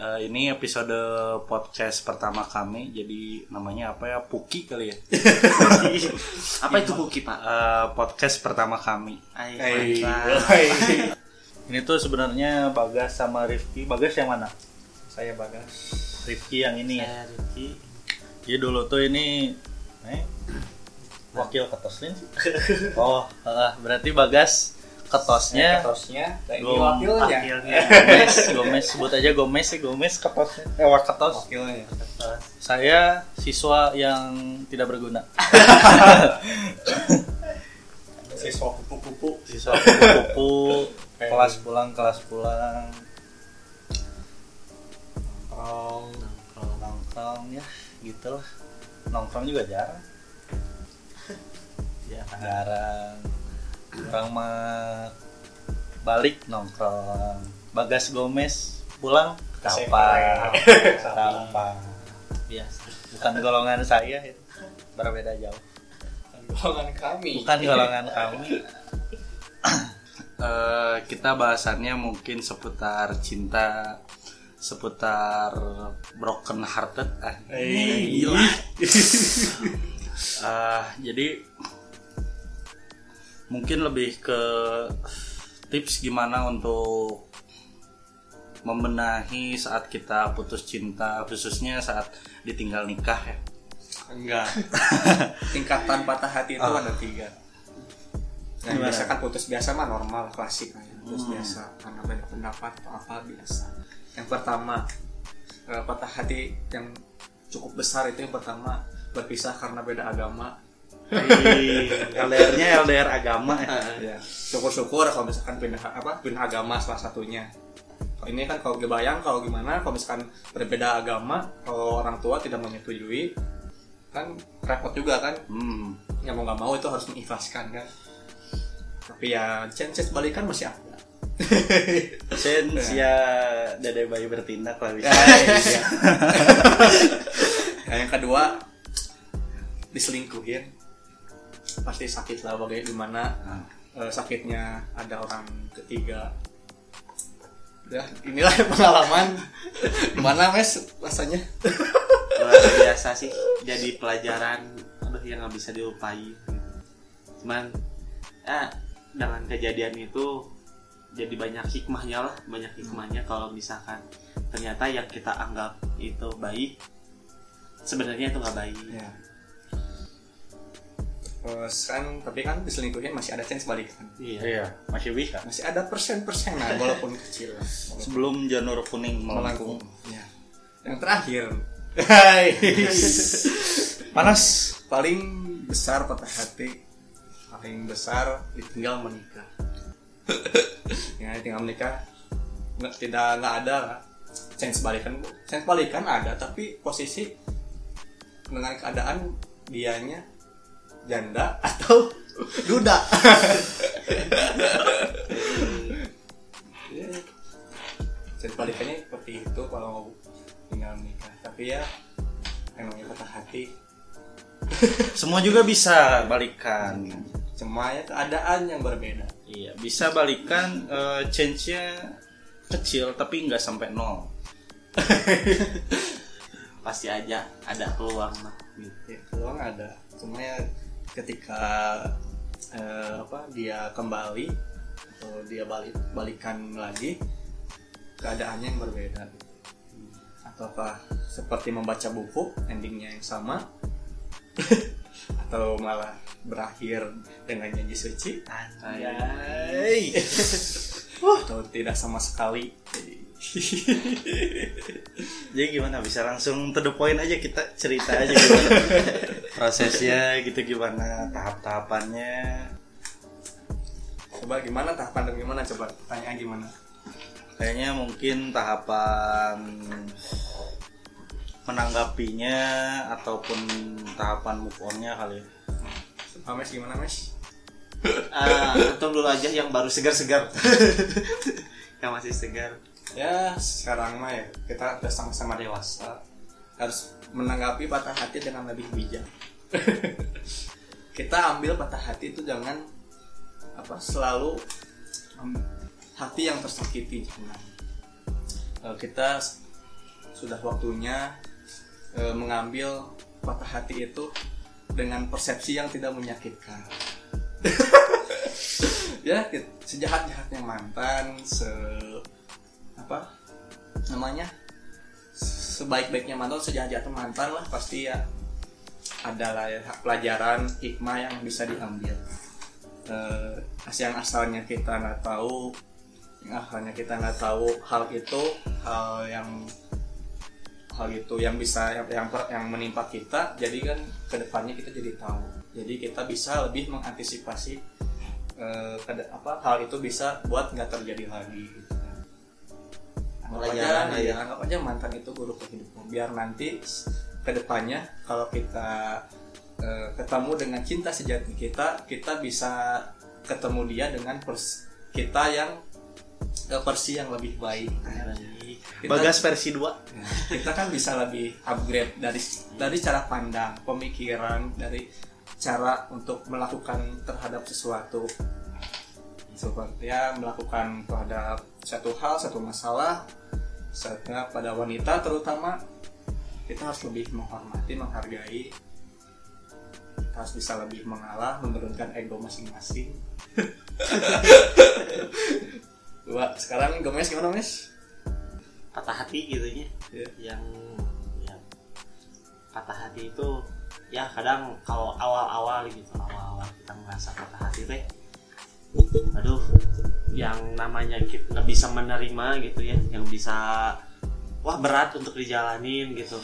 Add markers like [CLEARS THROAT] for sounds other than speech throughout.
Eh, ini episode podcast pertama kami, jadi namanya apa ya? Puki kali ya. [LAUGHS] Apa itu Puki Pak? Eh, podcast pertama kami. Ay. [LAUGHS] Ini tuh sebenarnya Bagas sama Rifki. Bagas yang mana? Saya Bagas. Rifki yang ini ya. Saya Rifki. Jadi dulu tuh ini eh, wakil ketoslin sih. [LAUGHS] Oh, eh, berarti Bagas ketosnya Ketosnya, ini wakilnya. Wakilnya. Gomez, [LAUGHS] Gomez sebut aja Gomez ya Gomez ketosnya. Eh, wak ketos. Wakilnya. Saya siswa yang tidak berguna. [LAUGHS] Siswa kupu-kupu. Siswa kupu-kupu, [LAUGHS] kelas pulang, kelas pulang, Oh, nongkrong ya, gitu lah. Nongkrong juga jarang. Ya. Jarang. Orang mah balik nongkrong. Bagas Gomez pulang kapan? Kapan? [LAUGHS] Biasa. Bukan golongan saya itu. Berbeda jauh. golongan kami. Bukan golongan kami. [COUGHS] Eh, kita bahasannya mungkin seputar cinta, seputar broken hearted. Ah, Hey. [LAUGHS] Eh, jadi mungkin lebih ke tips gimana untuk membenahi saat kita putus cinta, khususnya saat ditinggal nikah ya. Enggak. [LAUGHS] Tingkatan patah hati itu Ah. ada tiga. Yang Gimana? biasa kan putus biasa mah normal klasik lah ya. Putus Hmm. biasa karena beda pendapat atau apa biasa. Yang pertama eh, patah hati yang cukup besar itu yang pertama berpisah karena beda agama. LDR-nya LDR agama ya. ya syukur-syukur kalau misalkan pindah apa pindah agama salah satunya kalau ini kan kalau kebayang kalau gimana kalau misalkan berbeda agama kalau orang tua tidak menyetujui kan repot juga kan Hmm. ya mau nggak mau itu harus mengikhlaskan kan tapi ya chance balikan masih ada [LAUGHS] Sen ya dede bayi bertindak lah bisa. iya. [LAUGHS] Nah, yang kedua diselingkuhin pasti sakit lah bagaimana Nah, eh, sakitnya ada orang ketiga ya inilah [LAUGHS] pengalaman gimana mes rasanya Luar biasa sih. Jadi pelajaran aduh yang nggak bisa dilupain. Cuman ya dengan kejadian itu jadi banyak hikmahnya lah, banyak hikmahnya kalau misalkan ternyata yang kita anggap itu baik sebenarnya itu nggak baik. ya Terus kan tapi kan diselingkuhin masih ada chance balikan Iya. Iya, masih bisa. masih ada persen-persen lah walaupun kecil. Walaupun Sebelum janur kuning melengkung. ya. yang terakhir. [LAUGHS] Panas. paling besar patah hati paling besar ditinggal menikah [LAUGHS] ya tinggal menikah nggak tidak nggak ada lah chance balikan chance balikan ada tapi posisi dengan keadaan dianya janda atau duda Ya, chance balikannya seperti itu kalau tinggal menikah tapi ya emangnya patah hati Semua juga bisa balikan. cuma ya keadaan yang berbeda Iya, bisa balikan eh, change-nya kecil tapi nggak sampai nol. [LAUGHS] Pasti aja ada peluang lah. Gitu. ya peluang ada cuma ya ketika eh, apa dia kembali atau dia balik balikan lagi keadaannya yang berbeda ataukah seperti membaca buku endingnya yang sama [LAUGHS] atau malah berakhir dengan janji suci Anjay. [LAUGHS] atau tidak sama sekali [LAUGHS] Jadi gimana? Bisa langsung to the point aja kita cerita aja gimana prosesnya gitu gimana tahap-tahapannya. coba gimana tahapan dan gimana coba tanya gimana Kayaknya mungkin tahapan menanggapinya ataupun tahapan move on-nya kali ya. Pak Mes gimana Mes? [LAUGHS] Ah, antum dulu aja yang baru segar-segar. [LAUGHS] yang masih segar. Ya sekarang mah ya kita udah sama-sama dewasa harus menanggapi patah hati dengan lebih bijak. [LAUGHS] kita ambil patah hati itu jangan apa selalu am- hati yang tersakiti jangan. Eh, kita sudah waktunya eh, mengambil patah hati itu dengan persepsi yang tidak menyakitkan [LAUGHS] ya sejahat jahatnya mantan se apa namanya sebaik baiknya mantan sejahat jahatnya mantan lah pasti ya adalah pelajaran hikmah yang bisa diambil. Eh, yang asalnya kita nggak tahu yang asalnya kita nggak tahu hal itu hal yang hal itu yang bisa yang yang, yang menimpa kita jadi kan ke depannya kita jadi tahu. Jadi kita bisa lebih mengantisipasi eh, apa hal itu bisa buat nggak terjadi lagi gitu kan. anggap aja Pelajaran ya anggap aja mantan itu guru kehidupan. Biar nanti ke depannya kalau kita eh, ketemu dengan cinta sejati kita kita bisa ketemu dia dengan pers kita yang eh, versi yang lebih baik. Kita- Bagas versi 2 Nah, kita kan bisa lebih upgrade dari dari cara pandang, pemikiran, dari cara untuk melakukan terhadap sesuatu. Seperti ya melakukan terhadap satu hal, satu masalah, saatnya pada wanita terutama kita harus lebih menghormati, menghargai. Kita harus bisa lebih mengalah, menurunkan ego masing-masing. [LAUGHS] Wah, sekarang Gomez gimana, Mes? patah hati gitu Ya. yang ya, patah hati itu ya kadang kalau awal-awal gitu awal-awal kita ngerasa patah hati teh aduh yang namanya kita nggak bisa menerima gitu ya yang bisa wah berat untuk dijalanin gitu.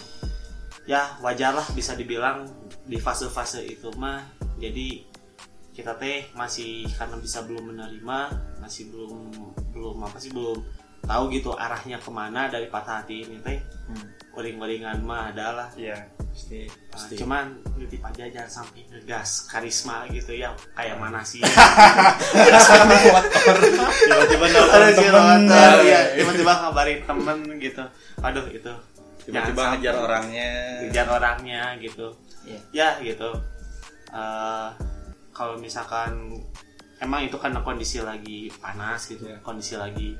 Ya wajar lah bisa dibilang di fase-fase itu mah. Jadi kita teh masih karena bisa belum menerima masih belum belum apa sih belum tahu gitu arahnya ke mana dari patah hati ini teh uring-uringan mah adalah Iya, pasti. Nah, pasti. cuman nitip aja jangan sampai ngegas karisma gitu ya kayak mana sih [LAUGHS] tiba-tiba temen Rotter, ya. ya, tiba-tiba ngabarin temen gitu aduh itu tiba-tiba ngejar orangnya kejar orangnya gitu Iya. ya gitu Eh, kalau misalkan emang itu karena kondisi lagi panas gitu Iya. kondisi lagi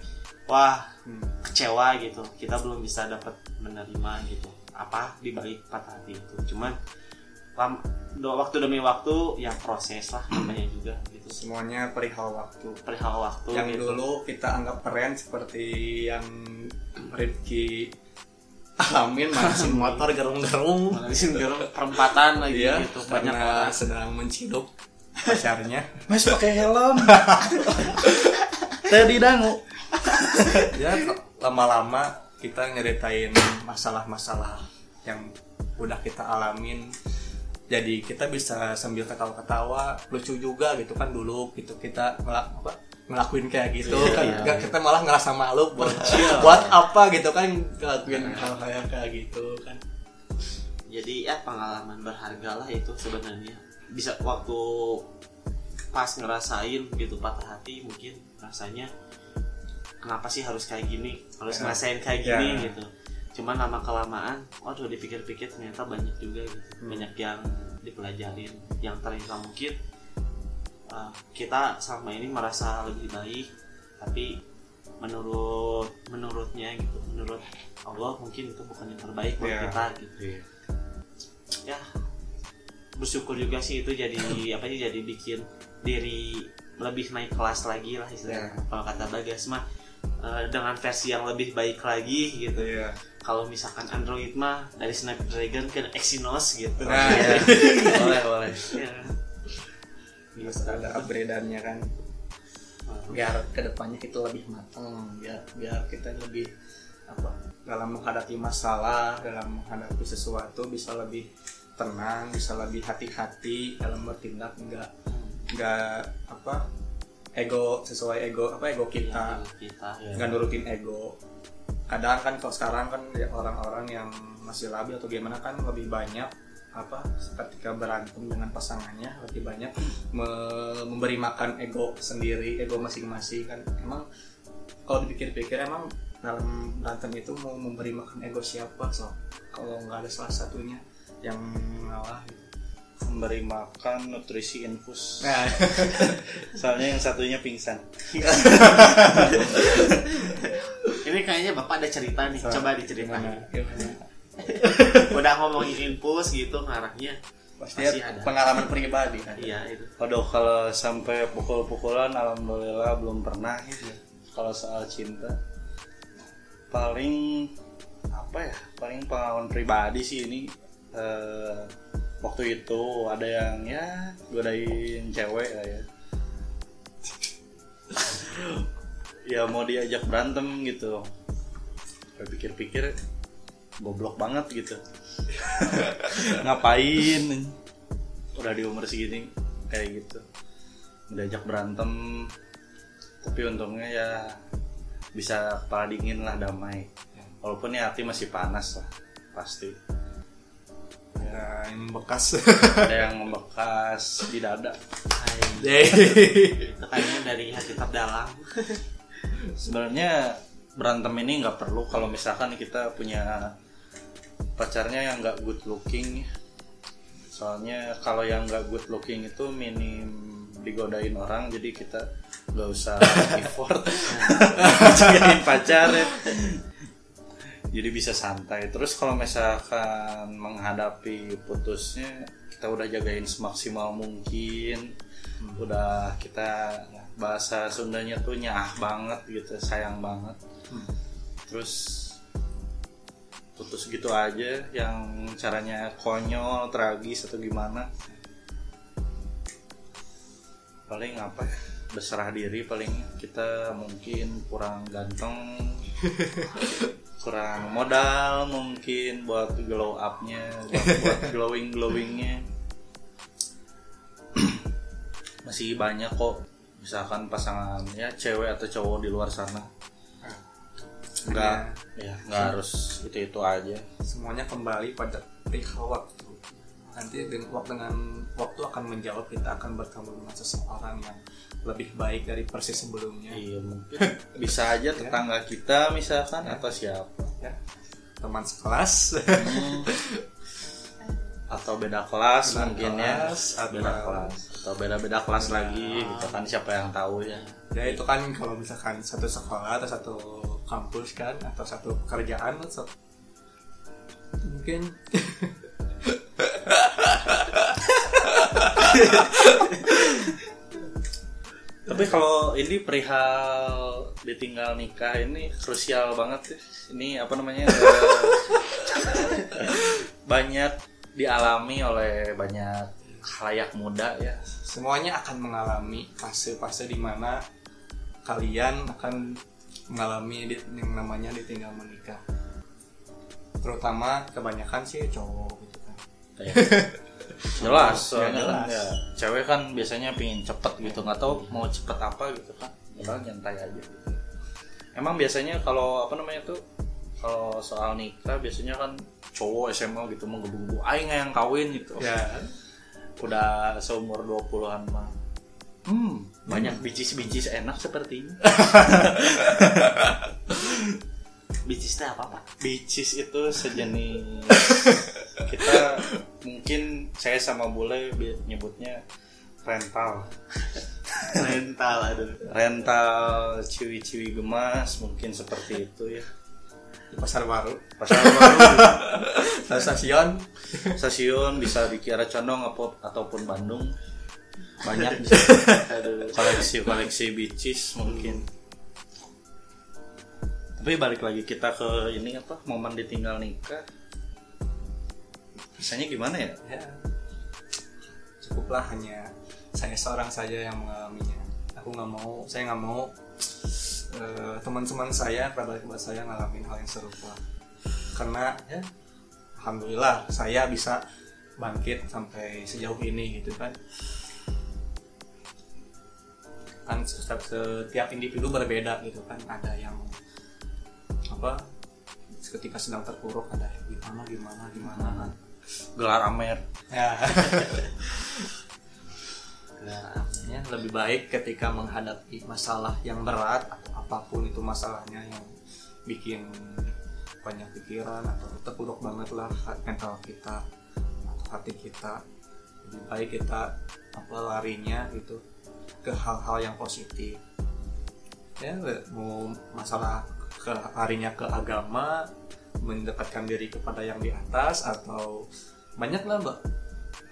wah Hmm. kecewa gitu. Kita belum bisa dapat menerima gitu. Apa di balik patah hati itu. Cuman lam, do- waktu demi waktu yang proses lah namanya juga gitu. Semuanya perihal waktu. perihal waktu yang gitu. dulu kita anggap keren seperti yang Rifki alamin manasin [LAUGHS] motor gerung-gerung. Manasin gerung perempatan lagi dia gitu banyak karena orang sedang menciduk pacarnya. Mas pakai helm. [LAUGHS] Tadi dangu ya lama-lama kita nyeritain masalah-masalah yang udah kita alamin. Jadi kita bisa sambil ketawa-ketawa lucu juga gitu kan dulu gitu. Kita ngelak apa ngelakuin kayak gitu Iya, kan. Nggak- kita malah ngerasa malu buat buat apa gitu kan ngelakuin hal-hal yang kayak gitu kan. Jadi ya pengalaman berharga lah itu sebenarnya. Bisa waktu pas ngerasain gitu patah hati mungkin rasanya kenapa sih harus kayak gini harus Ya. ngerasain kayak Ya. gini gitu cuman lama kelamaan waduh dipikir-pikir ternyata banyak juga gitu Hmm. banyak yang dipelajarin yang ternyata mungkin uh, kita selama ini merasa lebih baik tapi menurut menurutnya gitu menurut Allah mungkin itu bukan yang terbaik buat Ya. kita gitu ya bersyukur juga sih itu jadi [LAUGHS] apa sih jadi bikin diri lebih naik kelas lagi lah istilahnya Ya. kalau kata Bagas mah eh, dengan versi yang lebih baik lagi gitu. Iya. Kalau misalkan Android mah dari Snapdragon ke Exynos gitu. Nah, [LAUGHS] ya. boleh boleh. Ya. harus ada upgradeannya kan. Biar ke depannya kita lebih matang biar biar kita lebih apa dalam menghadapi masalah dalam menghadapi sesuatu bisa lebih tenang bisa lebih hati-hati dalam bertindak enggak enggak apa ego sesuai ego apa ego kita. Kita nggak nurutin ego. Kadang kan kalau sekarang kan ya orang-orang yang masih labil atau gimana kan lebih banyak apa ketika berantem dengan pasangannya lebih banyak me- memberi makan ego sendiri ego masing-masing kan. Emang kalau dipikir-pikir emang dalam berantem itu mau memberi makan ego siapa so? Kalau nggak ada salah satunya yang ngalah gitu. Memberi makan nutrisi infus. Nah. [LAUGHS] Soalnya yang satunya pingsan. [LAUGHS] Ini kayaknya bapak ada cerita nih. So, coba diceritain. [LAUGHS] Udah ngomongin impus gitu ngarahnya Pasti ada pengalaman pribadi. Kan. iya itu. Aduh kalau sampai pukul-pukulan alhamdulillah belum pernah gitu. Kalau soal cinta paling apa ya? Paling pengalaman pribadi sih ini eh, waktu itu ada yang ya godain cewek lah ya. [LAUGHS] ya mau diajak berantem gitu. Saya pikir-pikir goblok banget gitu. [LAUGHS] Ngapain? udah di umur segini kayak gitu diajak berantem tapi untungnya ya bisa kepala dingin lah damai walaupun ya hati masih panas lah pasti Ya, yang bekas. ada yang membekas di dada. [LAUGHS] Kayaknya dari hati terdalam sebenarnya berantem ini nggak perlu kalau misalkan kita punya pacarnya yang nggak good looking. Soalnya kalau yang nggak good looking itu minim digodain orang jadi kita nggak usah [LAUGHS] effort. [LAUGHS] Jadiin pacar. ya jadi bisa santai. Terus kalau misalkan menghadapi putusnya kita udah jagain semaksimal mungkin. Udah kita bahasa Sundanya tuh nyah banget gitu sayang banget. Terus putus gitu aja yang caranya konyol tragis atau gimana. Paling apa ya? Berserah diri paling kita mungkin kurang ganteng [LAUGHS] kurang modal mungkin buat glow upnya buat, buat [LAUGHS] glowing glowingnya. Masih banyak kok. Misalkan pasangan ya cewek atau cowok di luar sana. Nggak ya nggak harus itu itu aja. Semuanya kembali pada waktu. Nanti dengan waktu dengan waktu akan menjawab kita akan bertemu dengan seseorang yang lebih baik dari persis sebelumnya. iya mungkin bisa aja tetangga kita misalkan atau siapa. Ya. Teman sekelas. atau beda kelas Beda mungkin kelas, ya beda atau- kelas. Atau beda beda kelas lagi gitu kan siapa yang tahu ya. Ya itu kan kalau misalkan satu sekolah atau satu kampus kan atau satu pekerjaan mungkin [LAUGHS] tapi kalau ini perihal ditinggal nikah ini krusial banget ya ini apa namanya eh, banyak dialami oleh banyak halayak muda ya. Semuanya akan mengalami fase-fase di mana kalian akan mengalami yang namanya ditinggal menikah. Terutama kebanyakan sih cowok gitu kan jelas Ya, soalnya kan jelas. ya cewek kan biasanya pingin cepet gitu nggak tahu mau cepet apa gitu kan padahal nyantai aja gitu. emang biasanya kalau apa namanya tuh kalau soal nikah biasanya kan cowok SMA gitu mau gebu-gebu aing yang kawin gitu ya udah seumur 20-an mah hmm banyak bicis-bicis enak sepertinya [LAUGHS] Bicisnya apa pak? Bicis itu sejenis [LAUGHS] kita mungkin saya sama bule nyebutnya rental. Rental aduh. Rental ciwi-ciwi gemas mungkin seperti itu ya. Di pasar baru. Pasar baru. [LAUGHS] Stasiun. Stasiun bisa di Kiara Condong ataupun Bandung. Banyak koleksi koleksi bicis mungkin. Tapi balik lagi kita ke ini apa momen ditinggal nikah biasanya gimana ya? Ya cukuplah hanya saya seorang saja yang mengalaminya. Aku nggak mau saya nggak mau eh, teman-teman saya kerabat kerabat saya ngalamin hal yang serupa. Karena ya alhamdulillah saya bisa bangkit sampai sejauh ini gitu kan. Kan setiap, setiap individu berbeda gitu kan. Ada yang apa ketika sedang terpuruk ada gimana gimana gimana kan gelar amer. Ya. [LAUGHS] Ya lebih baik ketika menghadapi masalah yang berat atau apa pun itu masalahnya yang bikin banyak pikiran atau terpuruk banget lah mental kita atau hati kita. Lebih baik kita apa larinya gitu ke hal-hal yang positif. Ya mau masalah ke larinya ke agama mendekatkan diri kepada yang di atas atau banyak lah mbak.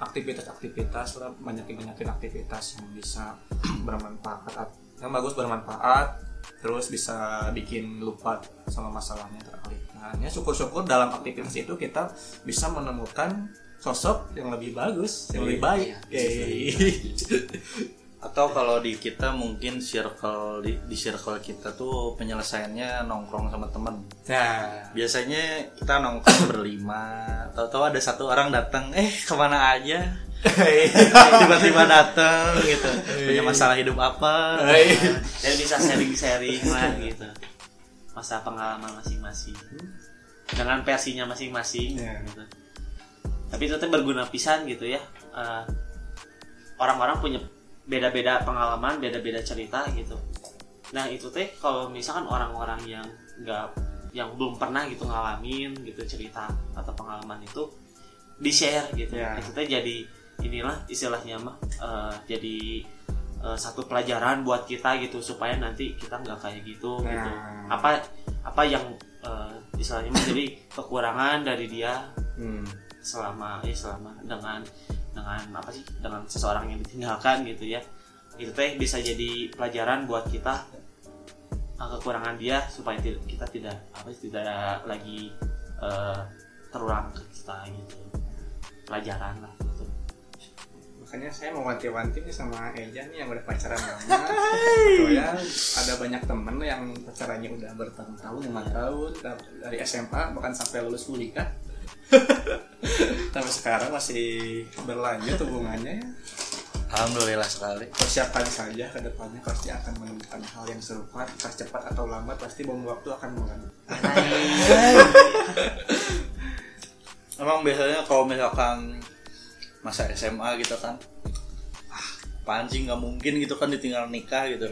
Aktivitas-aktivitas lah banyakin banyakin aktivitas yang bisa [CLEARS THROAT] bermanfaat yang bagus bermanfaat terus bisa bikin lupa sama masalahnya teralihkan. Ya syukur-syukur dalam aktivitas itu kita bisa menemukan sosok yang lebih bagus yang lebih baik. Yeay. [LAUGHS] atau kalau di kita mungkin circle di, di circle kita tuh penyelesaiannya nongkrong sama temen. Nah. Biasanya kita nongkrong [COUGHS] berlima tahu-tahu ada satu orang datang eh ke mana aja? [LAUGHS] Tiba-tiba datang gitu. Punya masalah hidup apa? Dan bisa sharing-sharing lah gitu. Masa pengalaman masing-masing. Dengan versinya masing-masing Iya. gitu. tapi itu tuh berguna pisan gitu ya. Eh, orang-orang punya beda-beda pengalaman beda-beda cerita gitu nah itu teh kalau misalkan orang-orang yang nggak yang belum pernah gitu ngalamin gitu cerita atau pengalaman itu di share gitu Ya. itu teh jadi inilah istilahnya mah eh, jadi eh, satu pelajaran buat kita gitu supaya nanti kita nggak kayak gitu gitu Nah. apa apa yang eh, istilahnya mah jadi [LAUGHS] kekurangan dari dia Hmm. selama ya selama dengan dengan apa sih dengan seseorang yang ditinggalkan gitu ya. Itu teh bisa jadi pelajaran buat kita uh, kekurangan dia supaya kita tidak apa sih, tidak lagi uh, terulang ke kita gitu. Pelajaran lah gitu. makanya saya mau wanti-wanti nih sama Eja nih yang udah pacaran lama. [LAUGHS] Tuh ya ada banyak temen yang pacarannya udah bertahun-tahun lima tahun dari SMA bahkan sampai lulus kuliah sampai sekarang masih berlanjut hubungannya ya. alhamdulillah sekali. Persiapan saja ke depannya pasti akan menemukan hal yang serupa entah cepat atau lambat pasti bom waktu akan mengadu [LAUGHS] emang biasanya kalau misalkan masa SMA gitu kan ah pancing nggak mungkin gitu kan ditinggal nikah gitu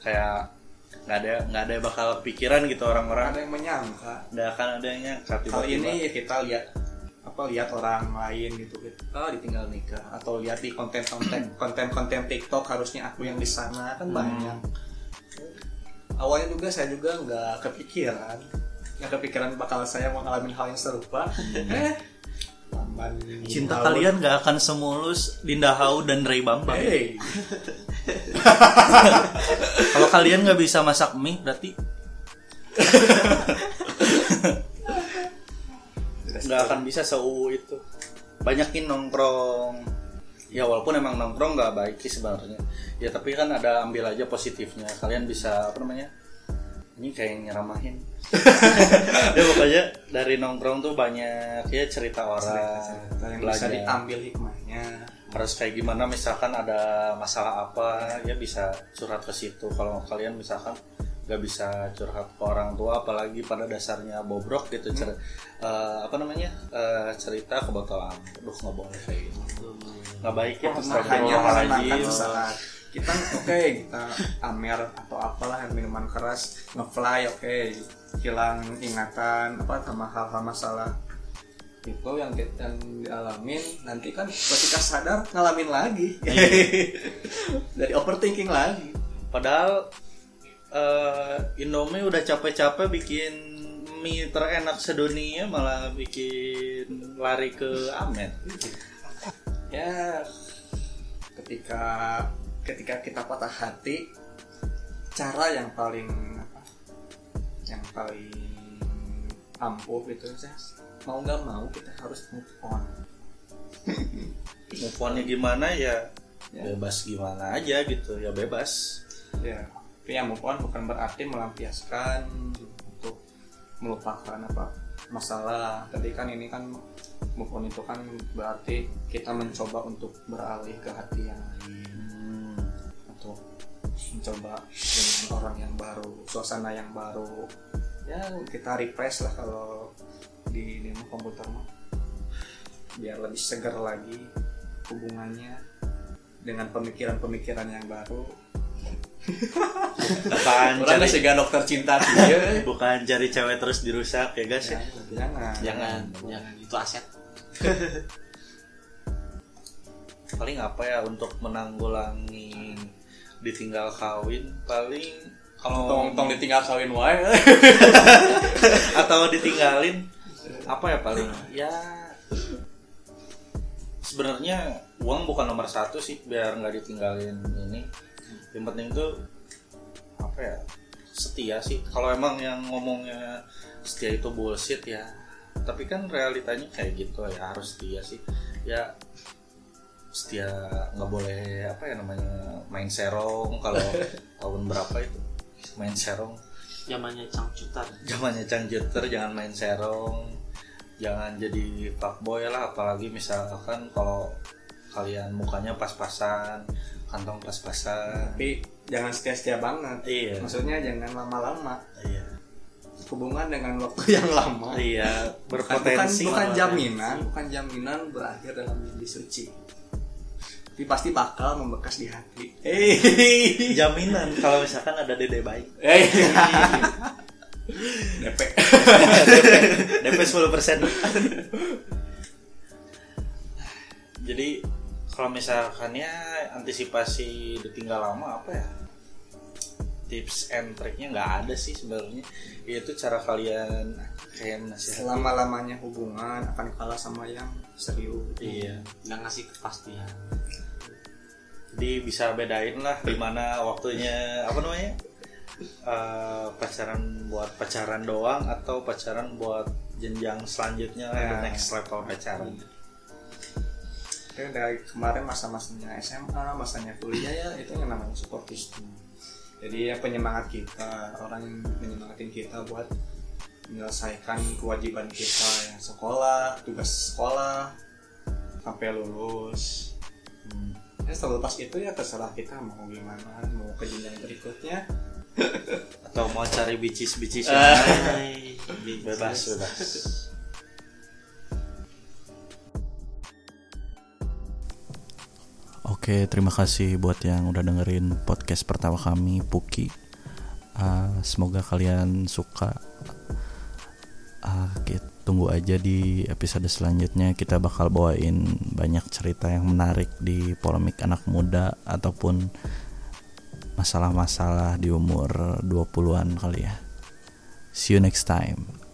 kayak nggak ada nggak ada bakal pikiran gitu orang-orang. Ada yang menyangka. Nggak akan ada yang nyangka kali ini ya kita lihat apa lihat orang lain gitu. Kita ditinggal nikah atau lihat di konten-konten [CLEARS THROAT] konten-konten TikTok harusnya aku yang di sana kan banyak. Awalnya juga saya juga nggak kepikiran. Nggak kepikiran bakal saya mengalami hal yang serupa. Eh lamban cinta kalian nggak akan semulus Dinda Hau dan Ray Bambang. Hey [LAUGHS] [LAUGHS] kalau kalian nggak bisa masak mie berarti nggak akan bisa seu itu. Banyakin nongkrong. Ya walaupun emang nongkrong nggak baik sih sebenarnya. Ya tapi kan ada ambil aja positifnya. Kalian bisa apa namanya ini kayak nyeramahin. [LAUGHS] Ya pokoknya dari nongkrong tuh banyak ya cerita orang cerita yang bisa belajar. diambil hikmahnya harus kayak gimana misalkan ada masalah apa ya bisa curhat ke situ. Kalau kalian misalkan nggak bisa curhat ke orang tua apalagi pada dasarnya bobrok gitu cer- eh, apa namanya eh, cerita ke botol aduh nggak boleh kayak gitu. Nggak baik ya hanya astagfirullahaladzim. menenangkan sesaat kita oke kita amer atau apalah minuman keras ngefly oke. Hilang ingatan apa sama hal-hal masalah itu yang yang dialamin nanti kan ketika sadar ngalamin lagi. [LAUGHS] Dari overthinking lagi. Padahal eh, Indomie udah capek-capek bikin mie terenak sedunia malah bikin lari ke Amet ya ketika ketika kita patah hati cara yang paling apa? Yang paling ampuh itu saya mau nggak mau kita harus move on. [LAUGHS] Move on-nya gimana ya? Ya. bebas gimana aja gitu ya bebas. Ya tapi yang move on bukan berarti melampiaskan untuk melupakan apa masalah. Tadi kan ini kan move on itu kan berarti kita mencoba untuk beralih ke hati yang lain. Hmm. atau mencoba dengan orang yang baru suasana yang baru. Ya kita refresh lah kalau di di komputer mah. Biar lebih segar lagi hubungannya dengan pemikiran-pemikiran yang baru. [LAUGHS] Bukan orang cari sih gak dokter cinta [LAUGHS] dia bukan cari cewek terus dirusak ya guys? Ya jangan. Jangan. Jangan. Itu aset. [LAUGHS] Paling apa ya untuk menanggulangi ditinggal kawin? Paling kalau tong tong ditinggal kawin wae. Atau ditinggalin apa ya paling? Ya sebenarnya uang bukan nomor satu sih biar nggak ditinggalin ini. Yang penting tuh apa ya setia sih. Kalau emang yang ngomongnya setia itu bullshit ya. Tapi kan realitanya kayak gitu ya harus setia sih. Ya setia nggak boleh apa ya namanya main serong kalau [LAUGHS] tahun berapa itu? Main serong zamannya cangcutan zamannya cangcuter jangan main serong. Jangan jadi fuckboy lah apalagi misalkan kalau kalian mukanya pas-pasan kantong pas-pasan. Tapi jangan setia-setia banget. Iya. Maksudnya jangan lama-lama. Iya. Hubungan dengan waktu [LAUGHS] yang lama. Iya bukan, bukan, berpotensi. bukan jaminan bukan jaminan berakhir dalam mimpi suci tapi pasti bakal membekas di hati. Hei. [LAUGHS] jaminan kalau misalkan ada dede baik. Hei. DP DP 10 persen. Jadi kalau misalkan ya antisipasi ditinggal lama apa ya? Tips and triknya nggak ada sih sebenarnya. Itu cara kalian kayak nasihat selama lamanya hubungan akan kalah sama yang serius. Iya. Nggak ngasih kepastian jadi bisa bedain lah di mana waktunya apa namanya Eh, pacaran buat pacaran doang atau pacaran buat jenjang selanjutnya Ya. the next level pacaran Tapi dari kemarin masa-masanya SMA masanya kuliah ya itu yang namanya support system jadi ya penyemangat kita orang yang menyemangatin kita buat menyelesaikan kewajiban kita yang sekolah tugas sekolah sampai lulus. Ya setelah lepas itu ya terserah kita mau gimana mau ke jenjang berikutnya [LAUGHS] atau mau cari bicis bicis Ah. Hai, bebas bebas Oke, terima kasih buat yang udah dengerin podcast pertama kami, Puki. Ah, semoga kalian suka. Ah, kita tunggu aja di episode selanjutnya. Kita bakal bawain banyak cerita yang menarik di polemik anak muda ataupun masalah-masalah di umur 20-an kali ya. See you next time.